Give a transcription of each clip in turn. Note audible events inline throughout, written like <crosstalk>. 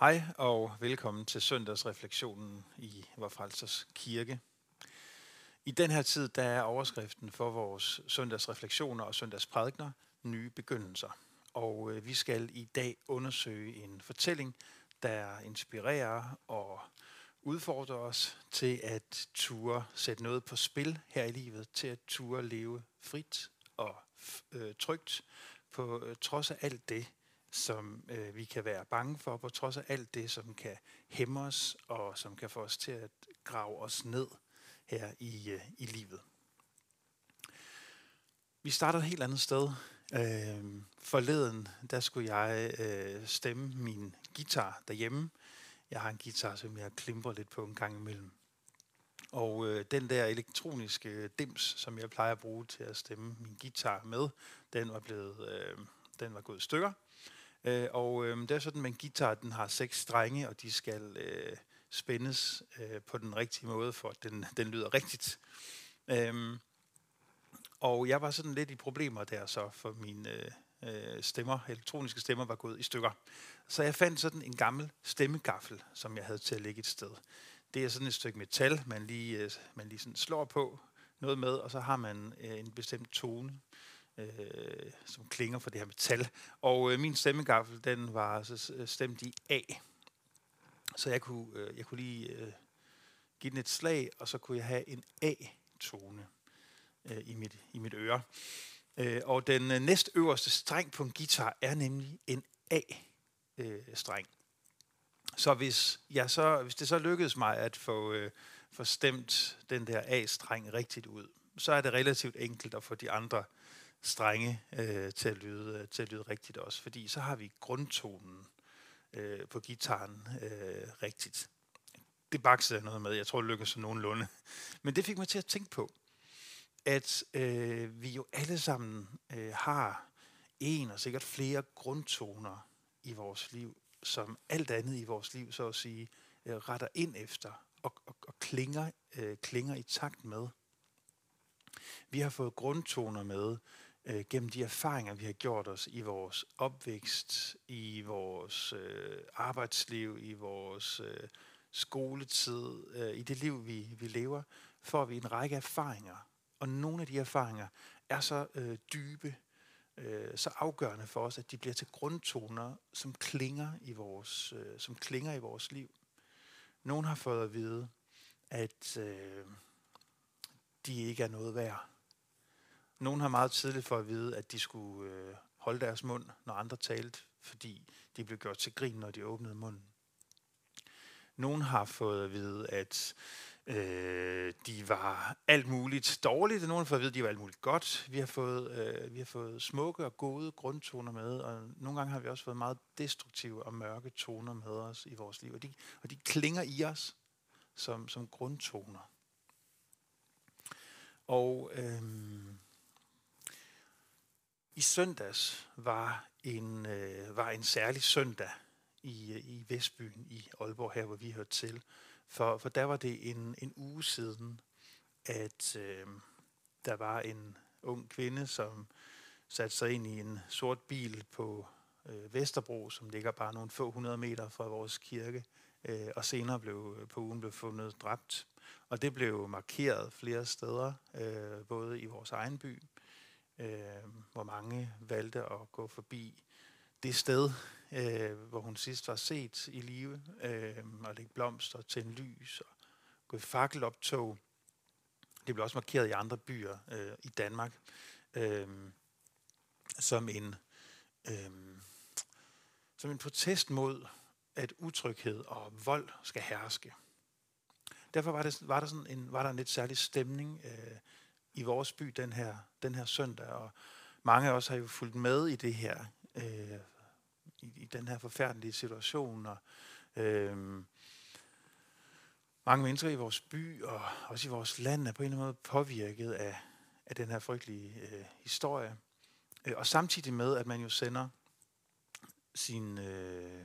Hej og velkommen til søndagsreflektionen i Vorfrelsers Kirke. I den her tid der er overskriften for vores søndagsreflektioner og søndagsprædikner nye begyndelser. Og øh, vi skal i dag undersøge en fortælling, der inspirerer og udfordrer os til at ture sætte noget på spil her i livet, til at ture leve frit og øh, trygt på øh, trods af alt det, som øh, vi kan være bange for, på trods af alt det, som kan hæmme os, og som kan få os til at grave os ned her i, øh, i livet. Vi starter et helt andet sted. Øh, forleden, der skulle jeg øh, stemme min guitar derhjemme. Jeg har en guitar, som jeg klimper lidt på en gang imellem. Og øh, den der elektroniske øh, dims, som jeg plejer at bruge til at stemme min guitar med, den var blevet, øh, den var gået i stykker. Øh, og øh, det er sådan, at en guitar den har seks strenge, og de skal øh, spændes øh, på den rigtige måde, for at den, den lyder rigtigt. Øh, og jeg var sådan lidt i problemer der så, for mine øh, øh, stemmer, elektroniske stemmer, var gået i stykker. Så jeg fandt sådan en gammel stemmegaffel, som jeg havde til at lægge et sted. Det er sådan et stykke metal, man lige, øh, man lige sådan slår på noget med, og så har man øh, en bestemt tone øh, som klinger for det her metal. Og øh, min stemmegaffel, den var altså, så øh, stemt i A. Så jeg kunne, øh, jeg kunne lige øh, give den et slag, og så kunne jeg have en A-tone øh, i, mit, i mit øre. Øh, og den øh, næstøverste streng på en guitar er nemlig en A-streng. Så hvis, jeg så hvis det så lykkedes mig at få, øh, få stemt den der A-streng rigtigt ud, så er det relativt enkelt at få de andre strenge øh, til, at lyde, øh, til at lyde rigtigt også, fordi så har vi grundtonen øh, på gitaren øh, rigtigt. Det baksede jeg noget med, jeg tror det lykkes nogenlunde. Men det fik mig til at tænke på, at øh, vi jo alle sammen øh, har en og sikkert flere grundtoner i vores liv, som alt andet i vores liv, så at sige, øh, retter ind efter og, og, og klinger, øh, klinger i takt med. Vi har fået grundtoner med, øh, gennem de erfaringer, vi har gjort os i vores opvækst, i vores øh, arbejdsliv, i vores øh, skoletid, øh, i det liv, vi, vi lever, får vi en række erfaringer. Og nogle af de erfaringer er så øh, dybe, øh, så afgørende for os, at de bliver til grundtoner, som klinger i vores, øh, som klinger i vores liv. Nogle har fået at vide, at øh, de ikke er noget værd nogle har meget tidligt for at vide, at de skulle øh, holde deres mund, når andre talte, fordi de blev gjort til grin, når de åbnede munden. Nogle har fået at vide, at øh, de var alt muligt dårligt, og nogle har fået at vide, at de var alt muligt godt. Vi har fået, øh, vi har fået smukke og gode grundtoner med, og nogle gange har vi også fået meget destruktive og mørke toner med os i vores liv, og de, og de klinger i os som, som grundtoner. Og øh, i søndags var en, øh, var en særlig søndag i, øh, i Vestbyen i Aalborg, her hvor vi hørte til. For, for der var det en, en uge siden, at øh, der var en ung kvinde, som satte sig ind i en sort bil på øh, Vesterbro, som ligger bare nogle få hundrede meter fra vores kirke, øh, og senere blev øh, på ugen blev fundet dræbt. Og det blev markeret flere steder, øh, både i vores egen by, øh, hvor mange valgte at gå forbi det sted, øh, hvor hun sidst var set i live, øh, og lægge blomster til en lys, og gå i fakkeloptog. Det blev også markeret i andre byer øh, i Danmark, øh, som en øh, som en protest mod, at utryghed og vold skal herske. Derfor var, det, var, der, sådan en, var der en lidt særlig stemning øh, i vores by den her, den her søndag, og mange af os har jo fulgt med i det her, øh, i, i den her forfærdelige situation, og øh, mange mennesker i vores by og også i vores land er på en eller anden måde påvirket af, af den her frygtelige øh, historie. Øh, og samtidig med, at man jo sender sin øh,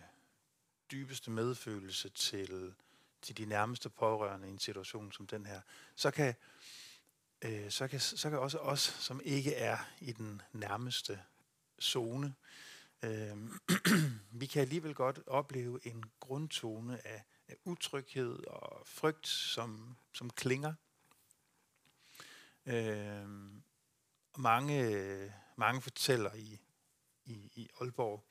dybeste medfølelse til, til de nærmeste pårørende i en situation som den her, så kan øh, så, kan, så kan også os, som ikke er i den nærmeste zone, Øh, <clears throat> vi kan alligevel godt opleve en grundtone af, af utryghed og frygt, som, som klinger. Øh, mange, mange fortæller i, i, i Aalborg,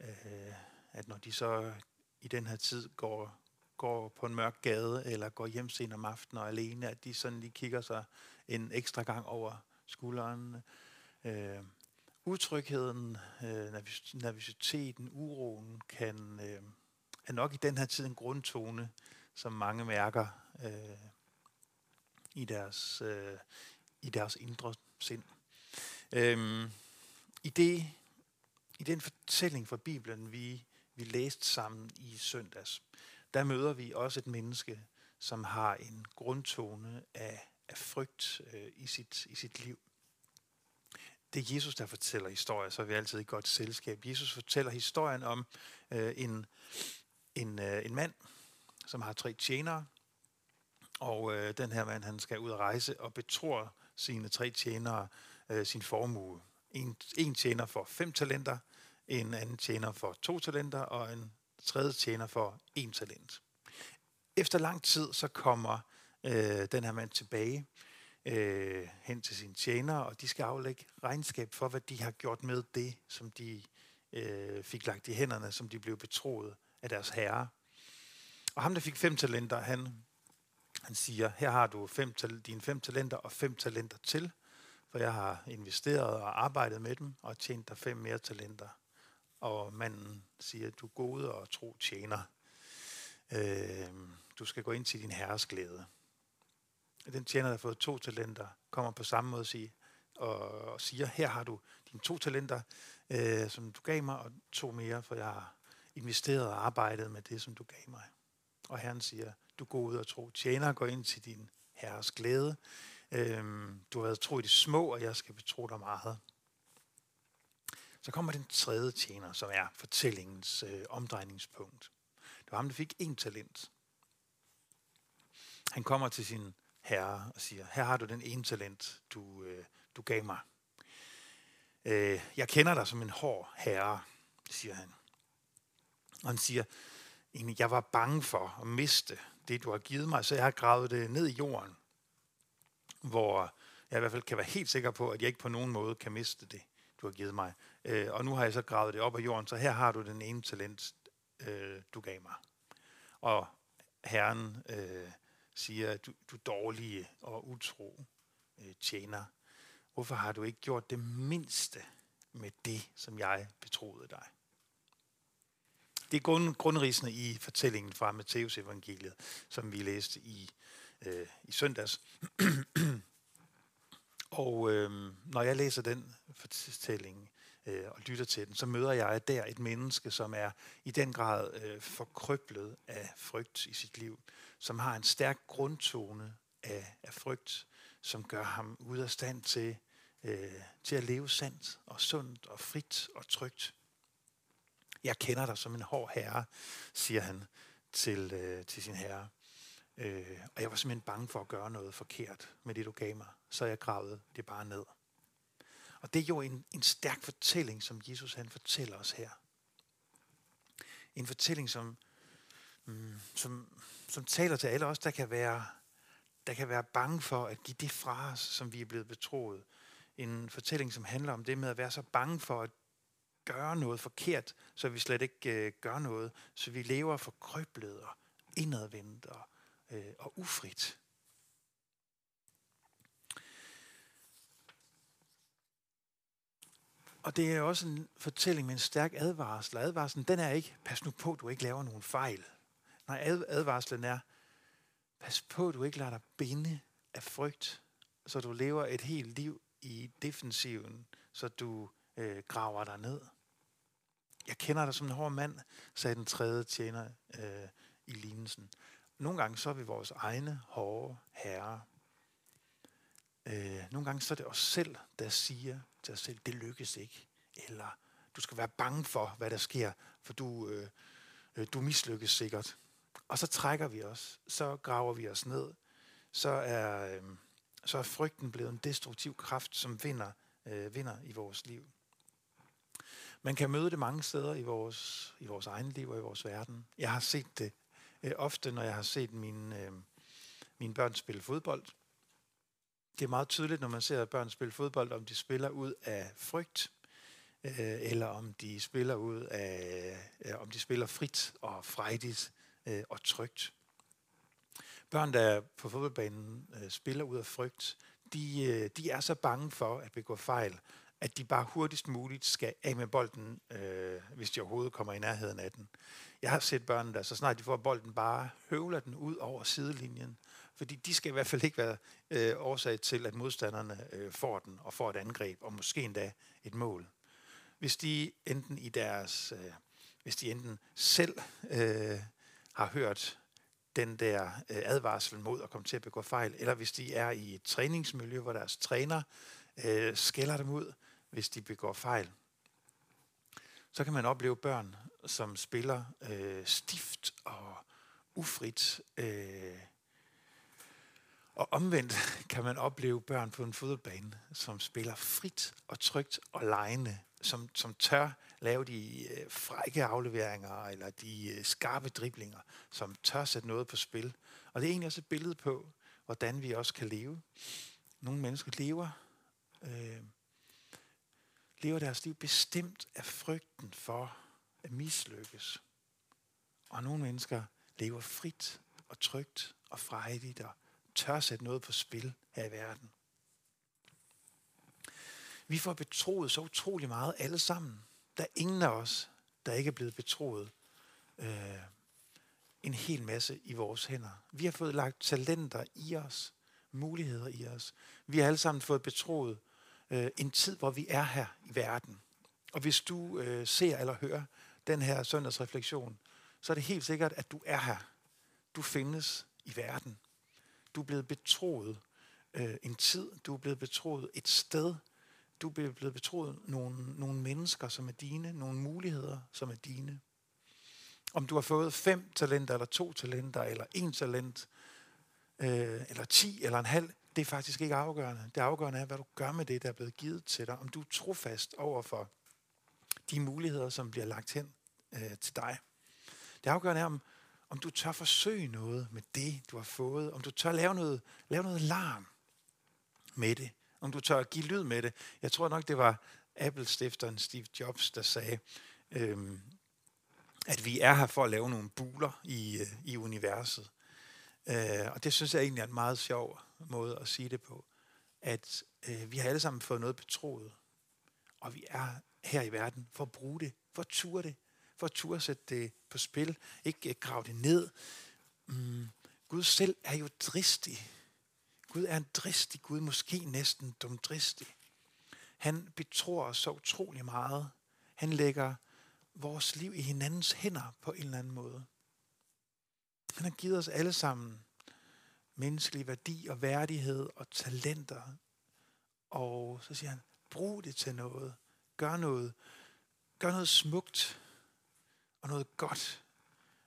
øh, at når de så i den her tid går, går på en mørk gade, eller går hjem sent om aftenen og alene, at de sådan lige kigger sig en ekstra gang over skulderen. Øh, utrygheden, øh, nervositeten, uroen kan, øh, er nok i den her tid en grundtone, som mange mærker øh, i, deres, øh, i deres indre sind. Øh, i, det, I den fortælling fra Bibelen, vi, vi læste sammen i søndags, der møder vi også et menneske, som har en grundtone af, af frygt øh, i, sit, i sit liv det er Jesus, der fortæller historier, så er vi altid i godt selskab. Jesus fortæller historien om øh, en, en, øh, en mand, som har tre tjenere, og øh, den her mand, han skal ud og rejse og betror sine tre tjenere øh, sin formue. En, en tjener for fem talenter, en anden tjener for to talenter, og en tredje tjener for en talent. Efter lang tid, så kommer øh, den her mand tilbage, øh, hen til sine tjenere, og de skal aflægge regnskab for, hvad de har gjort med det, som de øh, fik lagt i hænderne, som de blev betroet af deres herre. Og ham, der fik fem talenter, han, han siger, her har du fem, dine fem talenter og fem talenter til, for jeg har investeret og arbejdet med dem og tjent dig fem mere talenter. Og manden siger, du gode og tro tjener. Øh, du skal gå ind til din herres glæde den tjener, der har fået to talenter, kommer på samme måde og siger, og siger, her har du dine to talenter, øh, som du gav mig, og to mere, for jeg har investeret og arbejdet med det, som du gav mig. Og Herren siger, du går ud og tro. Tjener går ind til din herres glæde. Øhm, du har været tro i det små, og jeg skal betro dig meget. Så kommer den tredje tjener, som er fortællingens øh, omdrejningspunkt. Det var ham, der fik en talent. Han kommer til sin herre og siger, her har du den ene talent, du, øh, du gav mig. Øh, jeg kender dig som en hård herre, siger han. Og han siger, jeg var bange for at miste det, du har givet mig, så jeg har gravet det ned i jorden, hvor jeg i hvert fald kan være helt sikker på, at jeg ikke på nogen måde kan miste det, du har givet mig. Øh, og nu har jeg så gravet det op af jorden, så her har du den ene talent, øh, du gav mig. Og Herren øh, siger, du, du dårlige øh, og utro øh, tjener. Hvorfor har du ikke gjort det mindste med det, som jeg betroede dig? Det er grund, grundrisene i fortællingen fra Matteus evangeliet, som vi læste i, øh, i søndags. <clears throat> og øh, når jeg læser den fortælling øh, og lytter til den, så møder jeg der et menneske, som er i den grad øh, forkryblet af frygt i sit liv som har en stærk grundtone af, af frygt, som gør ham ude af stand til, øh, til at leve sandt og sundt og frit og trygt. Jeg kender dig som en hård herre, siger han til, øh, til sin herre. Øh, og jeg var simpelthen bange for at gøre noget forkert med det, du gav mig, så jeg gravede det bare ned. Og det er jo en, en stærk fortælling, som Jesus han fortæller os her. En fortælling, som, mm, som, som taler til alle os, der kan være, der kan være bange for at give det fra os, som vi er blevet betroet. En fortælling, som handler om det med at være så bange for at gøre noget forkert, så vi slet ikke øh, gør noget, så vi lever forkryblet og indadvendt og, øh, og ufrit. Og det er også en fortælling med en stærk advarsel. Advarslen, den er ikke, pas nu på, du ikke laver nogen fejl. Nej, advarslen er, pas på, at du ikke lader dig binde af frygt, så du lever et helt liv i defensiven, så du øh, graver dig ned. Jeg kender dig som en hård mand, sagde den tredje tjener øh, i lignelsen. Nogle gange så er vi vores egne hårde herre. Øh, nogle gange så er det os selv, der siger til os selv, det lykkes ikke. Eller du skal være bange for, hvad der sker, for du, øh, øh du mislykkes sikkert. Og så trækker vi os, så graver vi os ned, så er, øh, så er frygten blevet en destruktiv kraft, som vinder, øh, vinder i vores liv. Man kan møde det mange steder i vores, i vores egen liv og i vores verden. Jeg har set det øh, ofte, når jeg har set mine, øh, mine børn spille fodbold. Det er meget tydeligt, når man ser børn spille fodbold, om de spiller ud af frygt, øh, eller om de spiller ud af, øh, om de spiller frit og frejdigt øh, og trygt. Børn, der på fodboldbanen øh, spiller ud af frygt, de, øh, de er så bange for at begå fejl, at de bare hurtigst muligt skal af med bolden, øh, hvis de overhovedet kommer i nærheden af den. Jeg har set børn, der så snart de får bolden, bare høvler den ud over sidelinjen. Fordi de skal i hvert fald ikke være øh, årsag til, at modstanderne øh, får den og får et angreb, og måske endda et mål. Hvis de enten i deres, øh, hvis de enten selv øh, har hørt den der øh, advarsel mod at komme til at begå fejl, eller hvis de er i et træningsmiljø, hvor deres træner øh, skælder dem ud, hvis de begår fejl. Så kan man opleve børn, som spiller øh, stift og ufrit. Øh, og omvendt kan man opleve børn på en fodboldbane, som spiller frit og trygt og lejende, som, som tør lave de øh, frække afleveringer eller de øh, skarpe driblinger, som tør sætte noget på spil. Og det er egentlig også et billede på, hvordan vi også kan leve. Nogle mennesker lever, øh, lever deres liv bestemt af frygten for at mislykkes. Og nogle mennesker lever frit og trygt og frejdigt og tør sætte noget på spil her i verden. Vi får betroet så utrolig meget alle sammen. Der er ingen af os, der ikke er blevet betroet øh, en hel masse i vores hænder. Vi har fået lagt talenter i os, muligheder i os. Vi har alle sammen fået betroet øh, en tid, hvor vi er her i verden. Og hvis du øh, ser eller hører den her søndagsreflektion, så er det helt sikkert, at du er her. Du findes i verden. Du er blevet betroet øh, en tid. Du er blevet betroet et sted. Du er blevet betroet nogle, nogle mennesker, som er dine. Nogle muligheder, som er dine. Om du har fået fem talenter, eller to talenter, eller en talent, øh, eller ti, eller en halv, det er faktisk ikke afgørende. Det afgørende er, hvad du gør med det, der er blevet givet til dig. Om du er trofast over for de muligheder, som bliver lagt hen øh, til dig. Det afgørende er, om, om du tør forsøge noget med det, du har fået. Om du tør lave noget, lave noget larm med det. Om du tør give lyd med det. Jeg tror nok, det var Apple-stifteren Steve Jobs, der sagde, øhm, at vi er her for at lave nogle buler i, øh, i universet. Øh, og det synes jeg egentlig er en meget sjov måde at sige det på. At øh, vi har alle sammen fået noget betroet. Og vi er her i verden for at bruge det, for at ture det, for at turde sætte det på spil, ikke øh, grave det ned. Mm, Gud selv er jo dristig. Gud er en dristig Gud, måske næsten dumdristig. Han betror os så utrolig meget. Han lægger vores liv i hinandens hænder på en eller anden måde. Han har givet os alle sammen menneskelig værdi og værdighed og talenter. Og så siger han, brug det til noget. Gør noget. Gør noget smukt og noget godt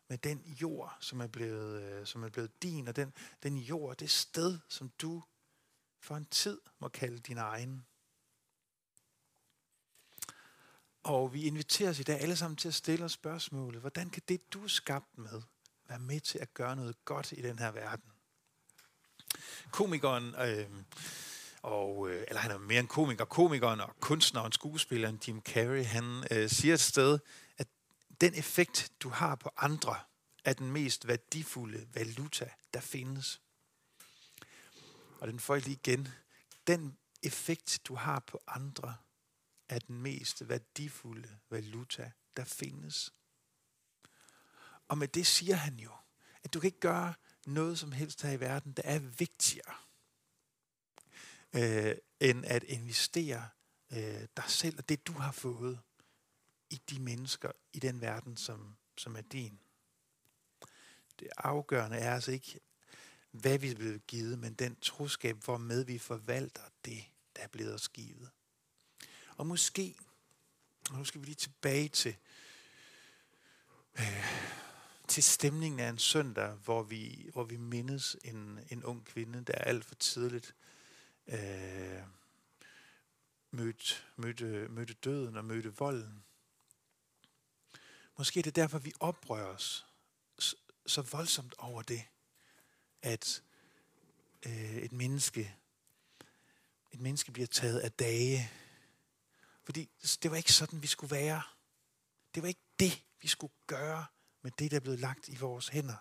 med den jord, som er blevet, øh, som er blevet din, og den, den jord, det sted, som du for en tid må kalde din egen. Og vi inviterer os i dag alle sammen til at stille os spørgsmålet, hvordan kan det, du er skabt med, være med til at gøre noget godt i den her verden? Komikeren, øh, og, øh, eller han er mere en komiker, komikeren og kunstneren, skuespilleren Jim Carrey, han øh, siger et sted, den effekt, du har på andre, er den mest værdifulde valuta, der findes. Og den får jeg lige igen. Den effekt, du har på andre, er den mest værdifulde valuta, der findes. Og med det siger han jo, at du kan ikke gøre noget som helst her i verden, der er vigtigere øh, end at investere øh, dig selv og det, du har fået i de mennesker i den verden, som, som er din. Det afgørende er altså ikke, hvad vi er blevet givet, men den troskab, hvormed vi forvalter det, der er blevet os givet. Og måske, og nu skal vi lige tilbage til, øh, til stemningen af en søndag, hvor vi, hvor vi mindes en, en ung kvinde, der er alt for tidligt øh, mødte, mødte, mødte døden og mødte volden. Måske er det derfor, vi oprører os så voldsomt over det, at øh, et menneske et menneske bliver taget af dage. Fordi det var ikke sådan, vi skulle være. Det var ikke det, vi skulle gøre med det, der er blevet lagt i vores hænder.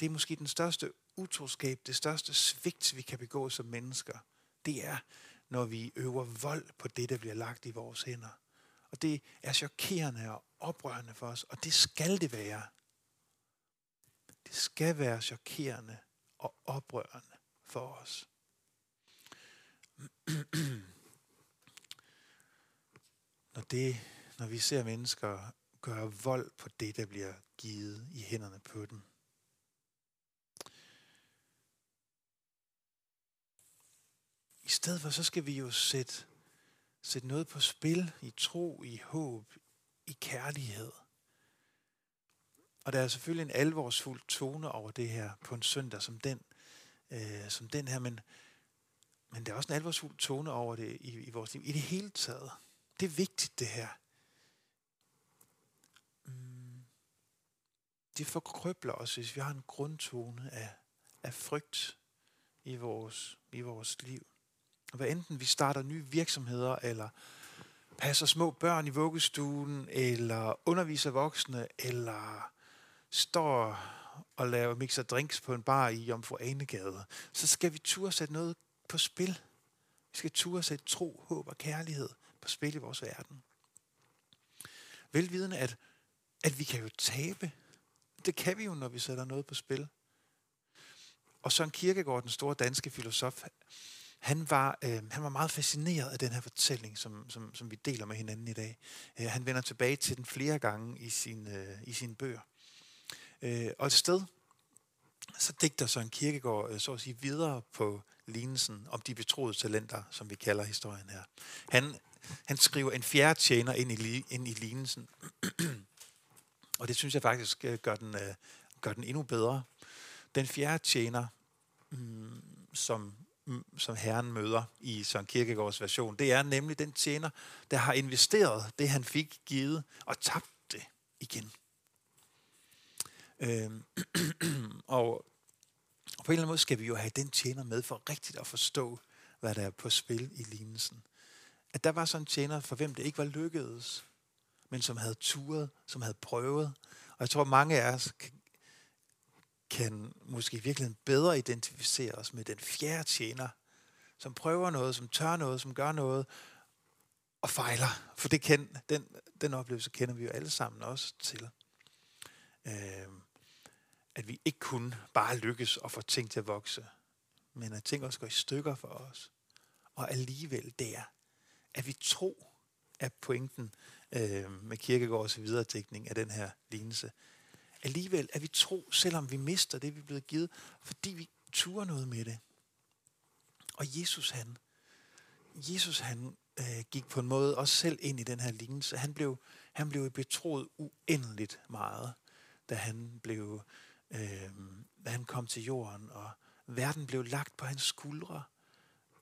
Det er måske den største utroskab, det største svigt, vi kan begå som mennesker. Det er, når vi øver vold på det, der bliver lagt i vores hænder. Og det er chokerende og oprørende for os, og det skal det være. Det skal være chokerende og oprørende for os. når, det, når vi ser mennesker gøre vold på det, der bliver givet i hænderne på dem. I stedet for, så skal vi jo sætte, sætte noget på spil i tro, i håb, i kærlighed. Og der er selvfølgelig en alvorsfuld tone over det her på en søndag som den, øh, som den her, men, men der er også en alvorsfuld tone over det i, i vores liv. I det hele taget. Det er vigtigt, det her. Mm. Det forkrøbler os, hvis vi har en grundtone af, af frygt i vores, i vores liv. Og hvad enten vi starter nye virksomheder, eller passer små børn i vuggestuen, eller underviser voksne, eller står og laver mixer drinks på en bar i Jomfru Anegade, så skal vi turde sætte noget på spil. Vi skal turde sætte tro, håb og kærlighed på spil i vores verden. Velvidende, at, at vi kan jo tabe. Det kan vi jo, når vi sætter noget på spil. Og Søren Kierkegaard, den store danske filosof, han var, øh, han var meget fascineret af den her fortælling, som, som, som vi deler med hinanden i dag. Øh, han vender tilbage til den flere gange i, sin, øh, i sine bøger. Øh, og et sted, så digter Søren Kirkegaard øh, så at sige videre på lignelsen om de betroede talenter, som vi kalder historien her. Han, han skriver en fjerde tjener ind i, ind i lignelsen, og det synes jeg faktisk øh, gør den, øh, gør den endnu bedre. Den fjerde tjener, mm, som, Mm, som Herren møder i Søren Kierkegaards version, det er nemlig den tjener, der har investeret det, han fik givet, og tabt det igen. Øhm, <clears throat> og på en eller anden måde skal vi jo have den tjener med for rigtigt at forstå, hvad der er på spil i lignelsen. At der var sådan en tjener, for hvem det ikke var lykkedes, men som havde turet, som havde prøvet. Og jeg tror, mange af os kan, måske måske virkelig bedre identificere os med den fjerde tjener, som prøver noget, som tør noget, som gør noget, og fejler. For det kend, den, den oplevelse kender vi jo alle sammen også til. Øh, at vi ikke kun bare lykkes og få ting til at vokse, men at ting også går i stykker for os. Og alligevel der, at vi tro øhm, er pointen øh, med Kirkegårds videredækning af den her lignelse. Alligevel er vi tro, selvom vi mister det, vi er blevet givet, fordi vi turer noget med det. Og Jesus han, Jesus han øh, gik på en måde også selv ind i den her lignelse. Han blev, han blev betroet uendeligt meget, da han blev øh, da han kom til jorden, og verden blev lagt på hans skuldre.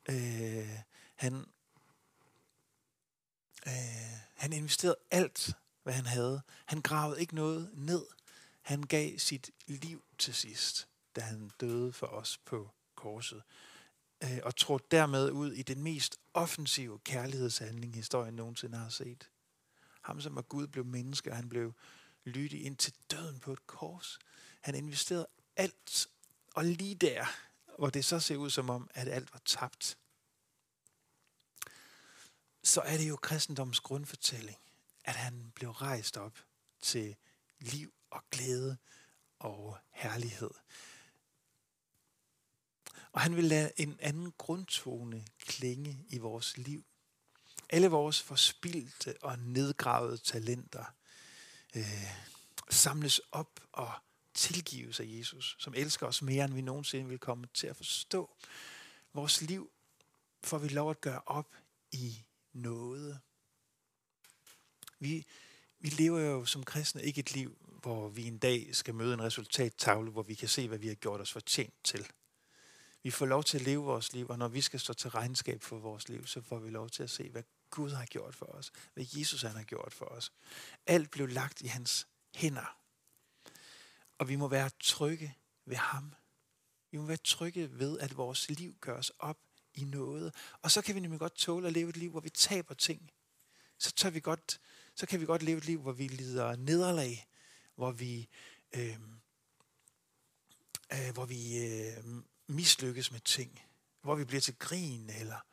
Øh, han, øh, han investerede alt, hvad han havde. Han gravede ikke noget ned. Han gav sit liv til sidst, da han døde for os på korset. Øh, og trådte dermed ud i den mest offensive kærlighedshandling, historien nogensinde har set. Ham, som var Gud, blev menneske, og han blev lydig ind til døden på et kors. Han investerede alt, og lige der, hvor det så ser ud som om, at alt var tabt, så er det jo kristendoms grundfortælling, at han blev rejst op til liv og glæde og herlighed. Og han vil lade en anden grundtone klinge i vores liv. Alle vores forspildte og nedgravede talenter øh, samles op og tilgives af Jesus, som elsker os mere, end vi nogensinde vil komme til at forstå. Vores liv får vi lov at gøre op i noget. Vi, vi lever jo som kristne ikke et liv, hvor vi en dag skal møde en resultattavle, hvor vi kan se, hvad vi har gjort os fortjent til. Vi får lov til at leve vores liv, og når vi skal stå til regnskab for vores liv, så får vi lov til at se, hvad Gud har gjort for os, hvad Jesus han har gjort for os. Alt blev lagt i hans hænder. Og vi må være trygge ved ham. Vi må være trygge ved, at vores liv gøres op i noget. Og så kan vi nemlig godt tåle at leve et liv, hvor vi taber ting. Så, tør vi godt, så kan vi godt leve et liv, hvor vi lider nederlag, hvor vi, øh, øh, hvor vi øh, mislykkes med ting, hvor vi bliver til grin, eller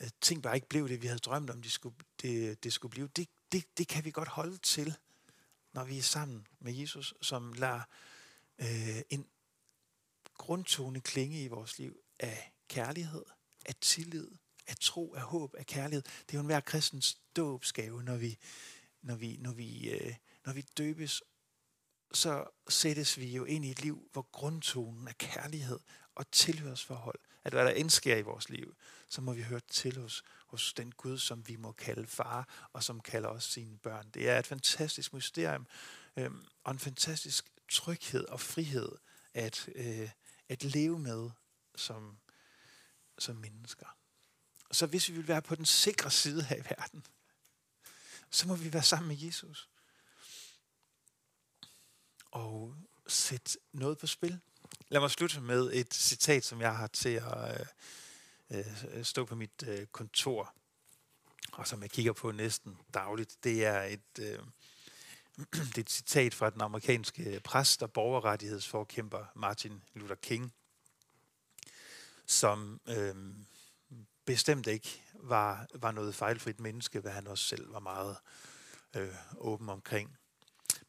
øh, ting bare ikke blev det, vi havde drømt om, de skulle, det, det skulle blive. Det, det, det kan vi godt holde til, når vi er sammen med Jesus, som lader øh, en grundtone klinge i vores liv af kærlighed, af tillid, af tro, af håb, af kærlighed. Det er jo enhver kristens dåbsgave, når vi, når vi, når vi, øh, når vi døbes, så sættes vi jo ind i et liv, hvor grundtonen er kærlighed og tilhørsforhold. At hvad der end sker i vores liv, så må vi høre til hos, hos den Gud, som vi må kalde far, og som kalder os sine børn. Det er et fantastisk mysterium, øh, og en fantastisk tryghed og frihed at, øh, at leve med som, som mennesker. Så hvis vi vil være på den sikre side her i verden, så må vi være sammen med Jesus. Og sætte noget på spil. Lad mig slutte med et citat, som jeg har til at øh, øh, stå på mit øh, kontor, og som jeg kigger på næsten dagligt. Det er et, øh, <clears throat> det er et citat fra den amerikanske præst og borgerrettighedsforkæmper Martin Luther King, som øh, bestemt ikke var, var noget fejlfrit menneske, hvad han også selv var meget øh, åben omkring.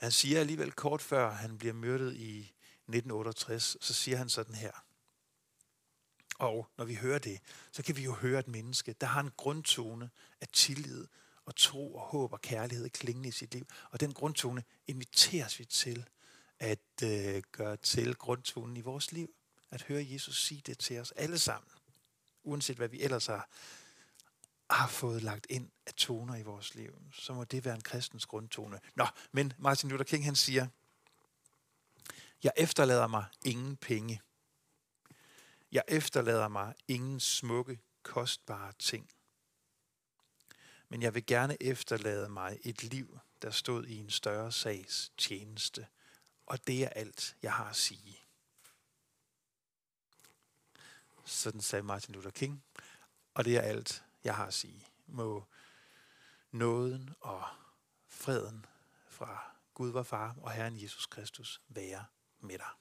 Han siger alligevel kort før han bliver myrdet i 1968, så siger han sådan her. Og når vi hører det, så kan vi jo høre et menneske, der har en grundtone af tillid og tro og håb og kærlighed klingende i sit liv. Og den grundtone inviteres vi til at øh, gøre til grundtonen i vores liv. At høre Jesus sige det til os alle sammen. Uanset hvad vi ellers har, har fået lagt ind af toner i vores liv, så må det være en kristens grundtone. Nå, men Martin Luther King han siger, jeg efterlader mig ingen penge. Jeg efterlader mig ingen smukke, kostbare ting. Men jeg vil gerne efterlade mig et liv, der stod i en større sags tjeneste. Og det er alt, jeg har at sige. Sådan sagde Martin Luther King. Og det er alt, jeg har at sige. Må nåden og freden fra Gud, vor far og Herren Jesus Kristus være med dig.